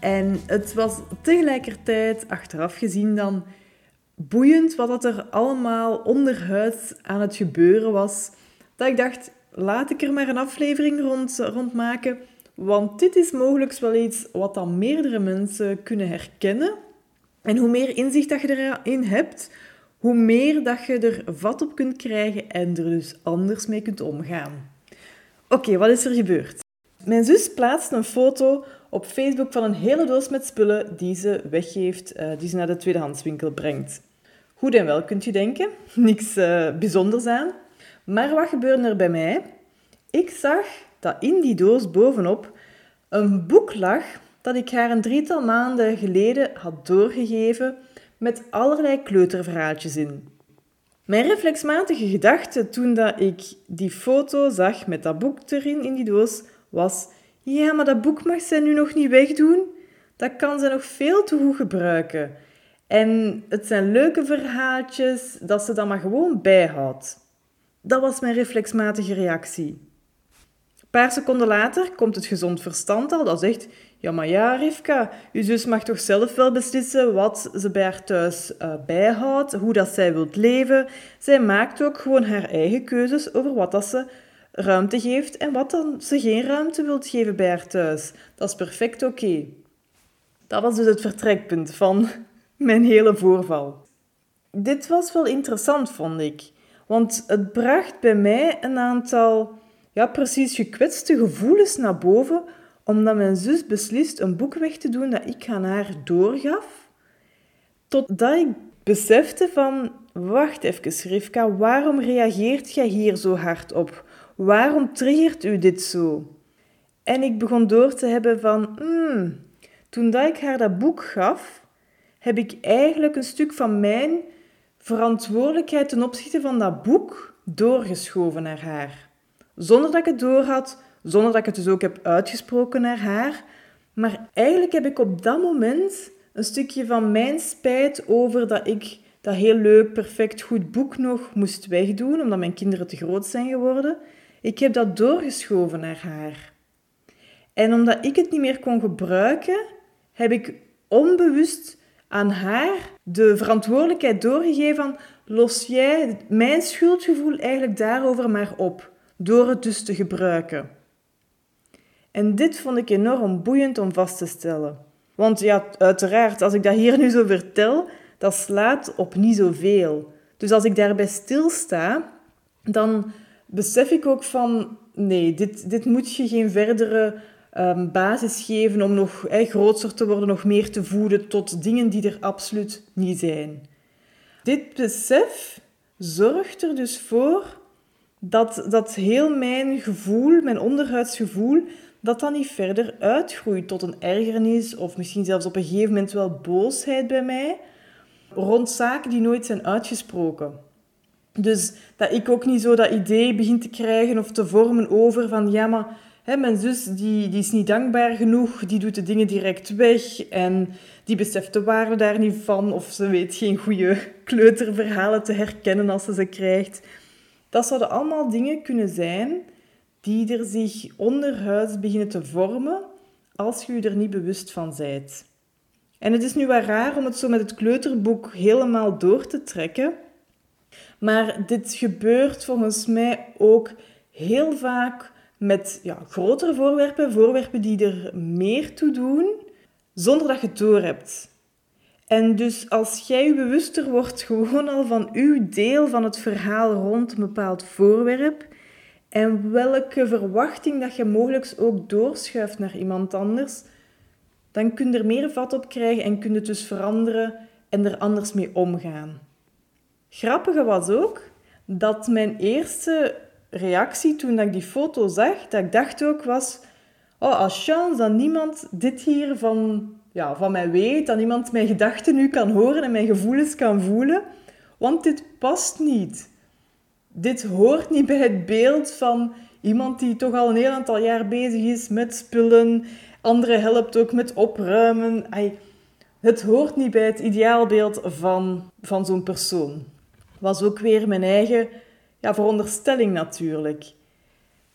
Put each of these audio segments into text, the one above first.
En het was tegelijkertijd, achteraf gezien dan, boeiend wat er allemaal onderhuids aan het gebeuren was. Dat ik dacht, laat ik er maar een aflevering rond, rond maken. Want dit is mogelijk wel iets wat dan meerdere mensen kunnen herkennen. En hoe meer inzicht dat je erin hebt, hoe meer dat je er vat op kunt krijgen en er dus anders mee kunt omgaan. Oké, wat is er gebeurd? Mijn zus plaatst een foto op Facebook van een hele doos met spullen die ze weggeeft, uh, die ze naar de tweedehandswinkel brengt. Goed en wel, kunt u denken. Niks uh, bijzonders aan. Maar wat gebeurde er bij mij? Ik zag dat in die doos bovenop een boek lag dat ik haar een drietal maanden geleden had doorgegeven met allerlei kleuterverhaaltjes in. Mijn reflexmatige gedachte toen dat ik die foto zag met dat boek erin in die doos was: ja, maar dat boek mag zij nu nog niet wegdoen. Dat kan ze nog veel te goed gebruiken. En het zijn leuke verhaaltjes dat ze dan maar gewoon bijhoudt. Dat was mijn reflexmatige reactie. Een paar seconden later komt het gezond verstand al dat zegt: Ja, maar ja, Rivka, je zus mag toch zelf wel beslissen wat ze bij haar thuis uh, bijhoudt, hoe dat zij wilt leven. Zij maakt ook gewoon haar eigen keuzes over wat dat ze ruimte geeft en wat dan ze geen ruimte wilt geven bij haar thuis. Dat is perfect oké. Dat was dus het vertrekpunt van mijn hele voorval. Dit was wel interessant, vond ik. Want het bracht bij mij een aantal ja, precies gekwetste gevoelens naar boven, omdat mijn zus beslist een boek weg te doen dat ik aan haar doorgaf. Totdat ik besefte van, wacht even Rivka, waarom reageert jij hier zo hard op? Waarom triggert u dit zo? En ik begon door te hebben van, hmm, toen dat ik haar dat boek gaf, heb ik eigenlijk een stuk van mijn verantwoordelijkheid ten opzichte van dat boek doorgeschoven naar haar. Zonder dat ik het doorhad, zonder dat ik het dus ook heb uitgesproken naar haar. Maar eigenlijk heb ik op dat moment een stukje van mijn spijt over dat ik dat heel leuk, perfect, goed boek nog moest wegdoen, omdat mijn kinderen te groot zijn geworden. Ik heb dat doorgeschoven naar haar. En omdat ik het niet meer kon gebruiken, heb ik onbewust aan haar de verantwoordelijkheid doorgegeven van los jij mijn schuldgevoel eigenlijk daarover maar op, door het dus te gebruiken. En dit vond ik enorm boeiend om vast te stellen. Want ja, uiteraard, als ik dat hier nu zo vertel, dat slaat op niet zoveel. Dus als ik daarbij stilsta, dan besef ik ook van, nee, dit, dit moet je geen verdere um, basis geven om nog eh, groter te worden, nog meer te voeden tot dingen die er absoluut niet zijn. Dit besef zorgt er dus voor dat, dat heel mijn gevoel, mijn onderhuidsgevoel, dat dan niet verder uitgroeit tot een ergernis of misschien zelfs op een gegeven moment wel boosheid bij mij rond zaken die nooit zijn uitgesproken. Dus dat ik ook niet zo dat idee begin te krijgen of te vormen over van ja, maar hè, mijn zus die, die is niet dankbaar genoeg, die doet de dingen direct weg en die beseft de waarde daar niet van of ze weet geen goede kleuterverhalen te herkennen als ze ze krijgt. Dat zouden allemaal dingen kunnen zijn die er zich onderhuids beginnen te vormen als je je er niet bewust van bent. En het is nu wel raar om het zo met het kleuterboek helemaal door te trekken, maar dit gebeurt volgens mij ook heel vaak met ja, grotere voorwerpen, voorwerpen die er meer toe doen, zonder dat je het door hebt. En dus als jij bewuster wordt gewoon al van uw deel van het verhaal rond een bepaald voorwerp en welke verwachting dat je mogelijk ook doorschuift naar iemand anders, dan kun je er meer vat op krijgen en kun je het dus veranderen en er anders mee omgaan. Grappige was ook dat mijn eerste reactie toen ik die foto zag, dat ik dacht ook was... Oh, als chance dat niemand dit hier van ja, van mij weet, dat niemand mijn gedachten nu kan horen en mijn gevoelens kan voelen. Want dit past niet. Dit hoort niet bij het beeld van iemand die toch al een heel aantal jaar bezig is met spullen. Anderen helpt ook met opruimen. het hoort niet bij het ideaalbeeld van, van zo'n persoon. Was ook weer mijn eigen ja, veronderstelling natuurlijk.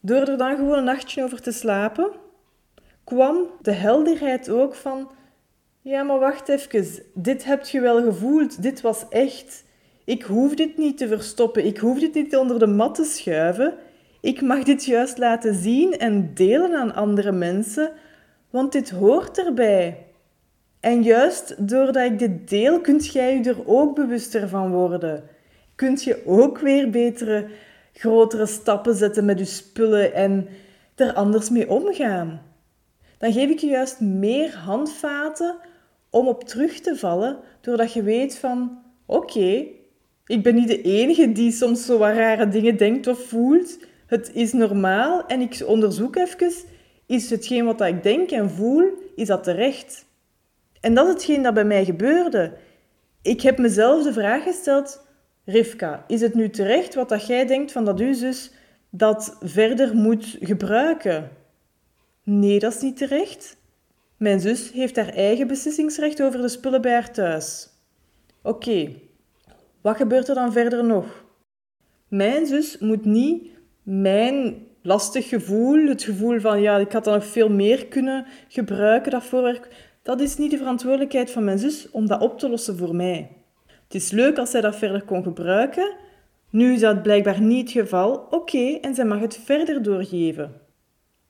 Door er dan gewoon een nachtje over te slapen, kwam de helderheid ook van... Ja, maar wacht even. Dit heb je wel gevoeld. Dit was echt. Ik hoef dit niet te verstoppen. Ik hoef dit niet onder de mat te schuiven. Ik mag dit juist laten zien en delen aan andere mensen, want dit hoort erbij. En juist doordat ik dit deel, kunt jij je er ook bewuster van worden. Kunt je ook weer betere, grotere stappen zetten met je spullen en er anders mee omgaan. Dan geef ik je juist meer handvaten om op terug te vallen, doordat je weet van, oké, ik ben niet de enige die soms zo rare dingen denkt of voelt. Het is normaal en ik onderzoek even, is hetgeen wat ik denk en voel, is dat terecht? En dat is hetgeen dat bij mij gebeurde. Ik heb mezelf de vraag gesteld, Rivka, is het nu terecht wat dat jij denkt van dat uw zus dat verder moet gebruiken? Nee, dat is niet terecht. Mijn zus heeft haar eigen beslissingsrecht over de spullen bij haar thuis. Oké, wat gebeurt er dan verder nog? Mijn zus moet niet mijn lastig gevoel, het gevoel van ja, ik had dan nog veel meer kunnen gebruiken, dat voorwerp, dat is niet de verantwoordelijkheid van mijn zus om dat op te lossen voor mij. Het is leuk als zij dat verder kon gebruiken. Nu is dat blijkbaar niet het geval. Oké, en zij mag het verder doorgeven.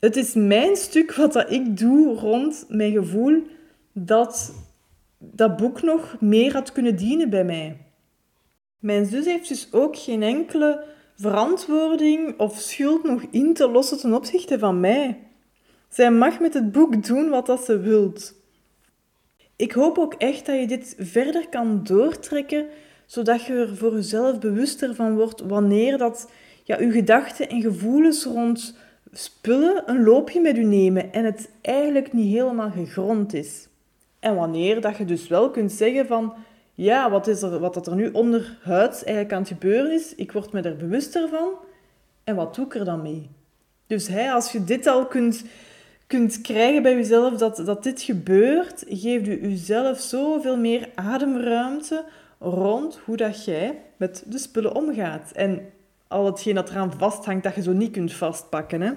Het is mijn stuk wat dat ik doe rond mijn gevoel dat dat boek nog meer had kunnen dienen bij mij. Mijn zus heeft dus ook geen enkele verantwoording of schuld nog in te lossen ten opzichte van mij. Zij mag met het boek doen wat dat ze wilt. Ik hoop ook echt dat je dit verder kan doortrekken, zodat je er voor jezelf bewuster van wordt wanneer dat ja, je gedachten en gevoelens rond spullen een loopje met u nemen en het eigenlijk niet helemaal gegrond is. En wanneer dat je dus wel kunt zeggen van ja, wat, is er, wat dat er nu onderhuids eigenlijk aan het gebeuren is, ik word me er bewuster van en wat doe ik er dan mee? Dus hè, als je dit al kunt, kunt krijgen bij jezelf, dat, dat dit gebeurt, geeft u jezelf zoveel meer ademruimte rond hoe dat jij met de spullen omgaat. En al hetgeen dat eraan vasthangt, dat je zo niet kunt vastpakken. Hè?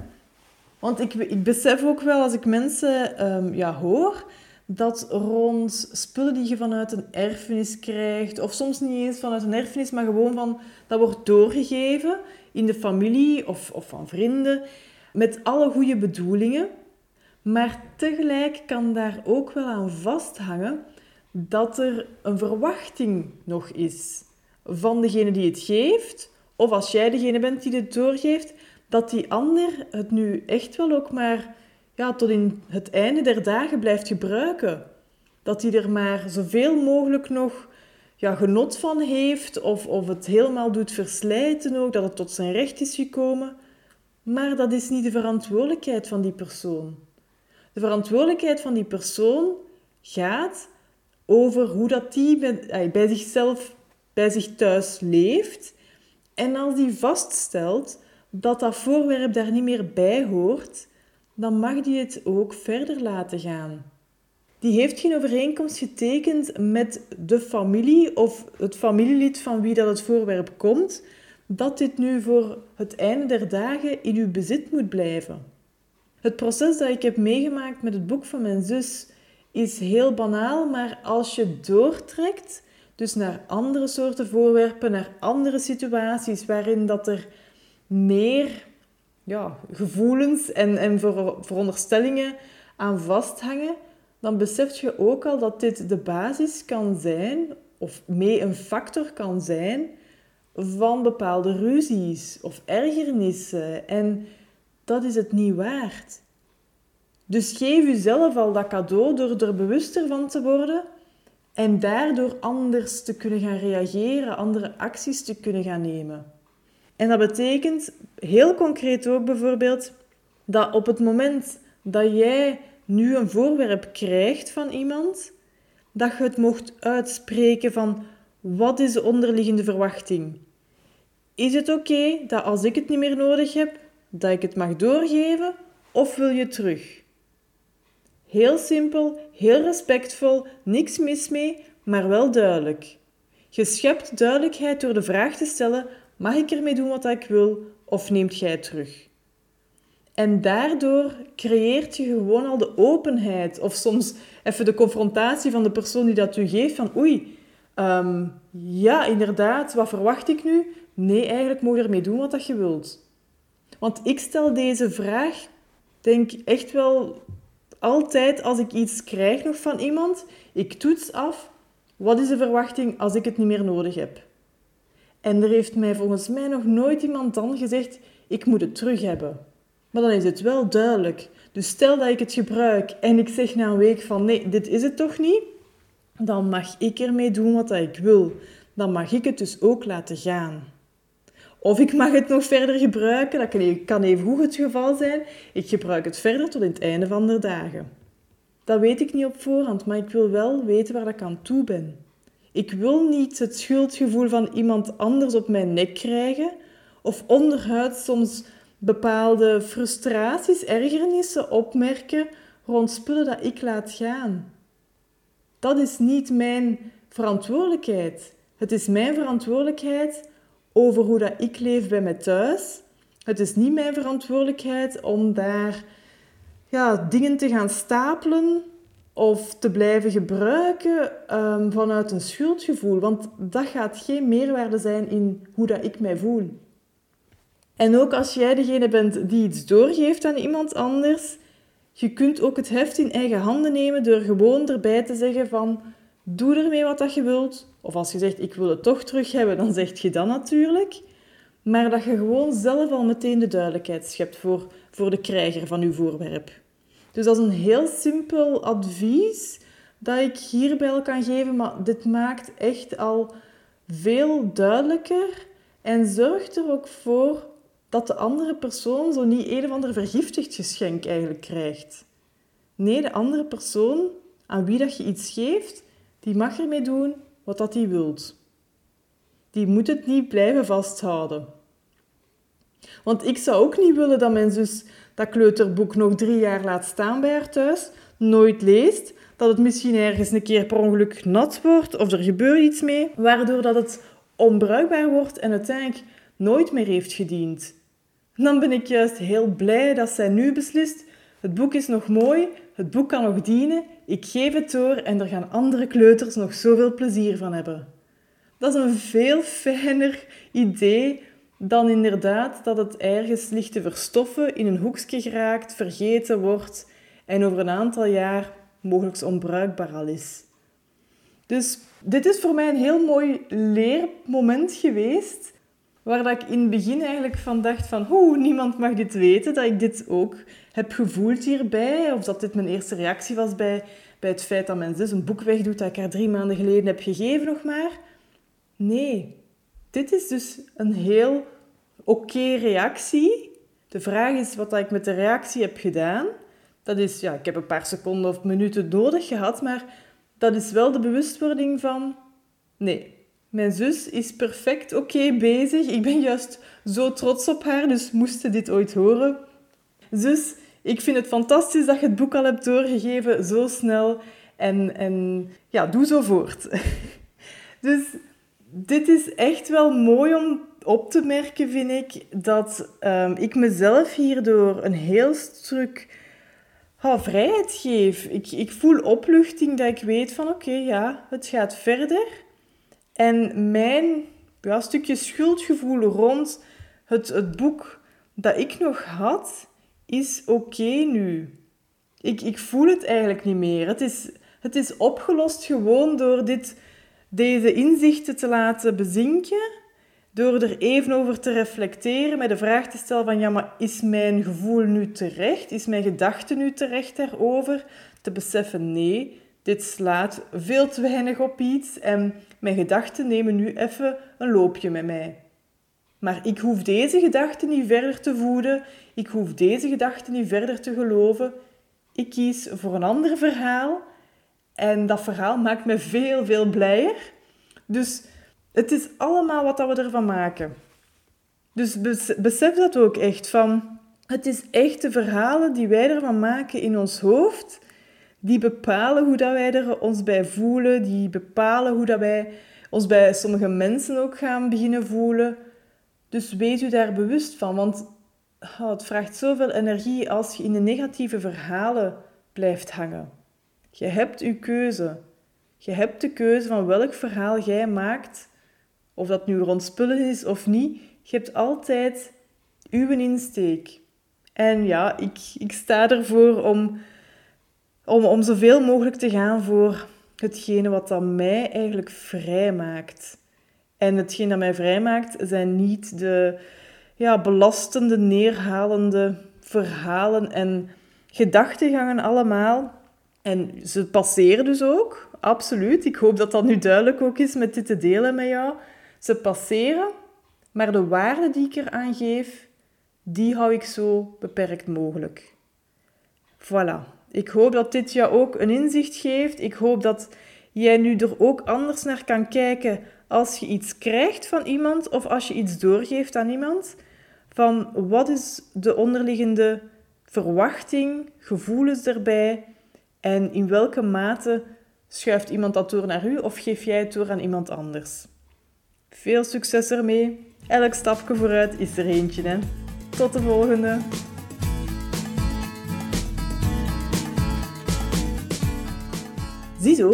Want ik, ik besef ook wel, als ik mensen um, ja, hoor, dat rond spullen die je vanuit een erfenis krijgt, of soms niet eens vanuit een erfenis, maar gewoon van, dat wordt doorgegeven in de familie of, of van vrienden, met alle goede bedoelingen. Maar tegelijk kan daar ook wel aan vasthangen dat er een verwachting nog is van degene die het geeft, of als jij degene bent die het doorgeeft, dat die ander het nu echt wel ook maar ja, tot in het einde der dagen blijft gebruiken. Dat hij er maar zoveel mogelijk nog ja, genot van heeft of, of het helemaal doet verslijten ook, dat het tot zijn recht is gekomen. Maar dat is niet de verantwoordelijkheid van die persoon. De verantwoordelijkheid van die persoon gaat over hoe dat die bij, zichzelf, bij zich thuis leeft. En als die vaststelt dat dat voorwerp daar niet meer bij hoort, dan mag die het ook verder laten gaan. Die heeft geen overeenkomst getekend met de familie of het familielid van wie dat het voorwerp komt, dat dit nu voor het einde der dagen in uw bezit moet blijven. Het proces dat ik heb meegemaakt met het boek van mijn zus is heel banaal, maar als je doortrekt, dus naar andere soorten voorwerpen, naar andere situaties waarin dat er meer ja, gevoelens en, en ver, veronderstellingen aan vasthangen, dan besef je ook al dat dit de basis kan zijn, of mee een factor kan zijn, van bepaalde ruzies of ergernissen. En dat is het niet waard. Dus geef jezelf al dat cadeau door er bewuster van te worden en daardoor anders te kunnen gaan reageren, andere acties te kunnen gaan nemen. En dat betekent heel concreet ook bijvoorbeeld dat op het moment dat jij nu een voorwerp krijgt van iemand, dat je het mocht uitspreken van wat is de onderliggende verwachting? Is het oké dat als ik het niet meer nodig heb, dat ik het mag doorgeven of wil je terug? Heel simpel, heel respectvol, niks mis mee, maar wel duidelijk. Je schept duidelijkheid door de vraag te stellen: mag ik ermee doen wat ik wil of neemt jij het terug? En daardoor creëert je gewoon al de openheid of soms even de confrontatie van de persoon die dat u geeft van oei, ehm, ja inderdaad, wat verwacht ik nu? Nee, eigenlijk moet je ermee doen wat je wilt. Want ik stel deze vraag, denk echt wel altijd als ik iets krijg nog van iemand, ik toets af, wat is de verwachting als ik het niet meer nodig heb? En er heeft mij volgens mij nog nooit iemand dan gezegd, ik moet het terug hebben. Maar dan is het wel duidelijk. Dus stel dat ik het gebruik en ik zeg na een week van nee, dit is het toch niet, dan mag ik ermee doen wat ik wil. Dan mag ik het dus ook laten gaan. Of ik mag het nog verder gebruiken, dat kan even goed het geval zijn. Ik gebruik het verder tot in het einde van de dagen. Dat weet ik niet op voorhand, maar ik wil wel weten waar ik aan toe ben. Ik wil niet het schuldgevoel van iemand anders op mijn nek krijgen of onderhuid soms bepaalde frustraties, ergernissen opmerken rond spullen dat ik laat gaan. Dat is niet mijn verantwoordelijkheid. Het is mijn verantwoordelijkheid over hoe dat ik leef bij mij thuis. Het is niet mijn verantwoordelijkheid om daar ja, dingen te gaan stapelen of te blijven gebruiken um, vanuit een schuldgevoel. Want dat gaat geen meerwaarde zijn in hoe dat ik mij voel. En ook als jij degene bent die iets doorgeeft aan iemand anders, je kunt ook het heft in eigen handen nemen door gewoon erbij te zeggen van doe ermee wat dat je wilt. Of als je zegt ik wil het toch terug hebben, dan zeg je dat natuurlijk. Maar dat je gewoon zelf al meteen de duidelijkheid schept voor, voor de krijger van je voorwerp. Dus dat is een heel simpel advies dat ik hierbij al kan geven, maar dit maakt echt al veel duidelijker en zorgt er ook voor dat de andere persoon zo niet een of ander vergiftigd geschenk eigenlijk krijgt. Nee, de andere persoon aan wie dat je iets geeft, die mag ermee doen wat dat hij wilt. Die moet het niet blijven vasthouden. Want ik zou ook niet willen dat mijn zus dat kleuterboek nog drie jaar laat staan bij haar thuis, nooit leest, dat het misschien ergens een keer per ongeluk nat wordt of er gebeurt iets mee, waardoor dat het onbruikbaar wordt en uiteindelijk nooit meer heeft gediend. Dan ben ik juist heel blij dat zij nu beslist, het boek is nog mooi, het boek kan nog dienen, ik geef het door en er gaan andere kleuters nog zoveel plezier van hebben. Dat is een veel fijner idee dan inderdaad dat het ergens ligt te verstoffen, in een hoekje geraakt, vergeten wordt en over een aantal jaar mogelijk onbruikbaar al is. Dus dit is voor mij een heel mooi leermoment geweest, waar dat ik in het begin eigenlijk van dacht van, hoe niemand mag dit weten, dat ik dit ook heb gevoeld hierbij, of dat dit mijn eerste reactie was bij, bij het feit dat mijn zus een boek wegdoet dat ik haar drie maanden geleden heb gegeven nog maar. Nee, dit is dus een heel oké reactie. De vraag is wat ik met de reactie heb gedaan. Dat is, ja, ik heb een paar seconden of minuten nodig gehad, maar dat is wel de bewustwording van, nee, mijn zus is perfect oké bezig. Ik ben juist zo trots op haar, dus moest ze dit ooit horen. Zus, ik vind het fantastisch dat je het boek al hebt doorgegeven, zo snel. En, en ja, doe zo voort. Dus dit is echt wel mooi om op te merken, vind ik, dat um, ik mezelf hierdoor een heel stuk oh, vrijheid geef. Ik, ik voel opluchting dat ik weet van oké, ja, het gaat verder. En mijn ja, stukje schuldgevoel rond het, het boek dat ik nog had, is oké nu. Ik, ik voel het eigenlijk niet meer. Het is, het is opgelost gewoon door dit, deze inzichten te laten bezinken. Door er even over te reflecteren, met de vraag te stellen van ja, maar is mijn gevoel nu terecht? Is mijn gedachte nu terecht daarover? Te beseffen nee, dit slaat veel te weinig op iets en mijn gedachten nemen nu even een loopje met mij. Maar ik hoef deze gedachten niet verder te voeden, ik hoef deze gedachten niet verder te geloven. ik kies voor een ander verhaal. En dat verhaal maakt me veel, veel blijer. Dus het is allemaal wat we ervan maken. Dus besef dat ook echt. Van, het is echt de verhalen die wij ervan maken in ons hoofd, die bepalen hoe dat wij er ons bij voelen, die bepalen hoe dat wij ons bij sommige mensen ook gaan beginnen voelen. Dus wees u daar bewust van, want oh, het vraagt zoveel energie als je in de negatieve verhalen blijft hangen. Je hebt uw keuze. Je hebt de keuze van welk verhaal jij maakt, of dat nu rond spullen is of niet. Je hebt altijd uw insteek. En ja, ik, ik sta ervoor om, om, om zoveel mogelijk te gaan voor hetgene wat dat mij eigenlijk vrij maakt. En hetgeen dat mij vrijmaakt zijn niet de ja, belastende, neerhalende verhalen en gedachtegangen allemaal. En ze passeren dus ook, absoluut. Ik hoop dat dat nu duidelijk ook is met dit te delen met jou. Ze passeren, maar de waarde die ik eraan geef, die hou ik zo beperkt mogelijk. Voilà. Ik hoop dat dit jou ook een inzicht geeft. Ik hoop dat jij nu er ook anders naar kan kijken als je iets krijgt van iemand of als je iets doorgeeft aan iemand. Van wat is de onderliggende verwachting, gevoelens erbij en in welke mate schuift iemand dat door naar u of geef jij het door aan iemand anders. Veel succes ermee. Elk stapje vooruit is er eentje. Hè? Tot de volgende. Ziezo,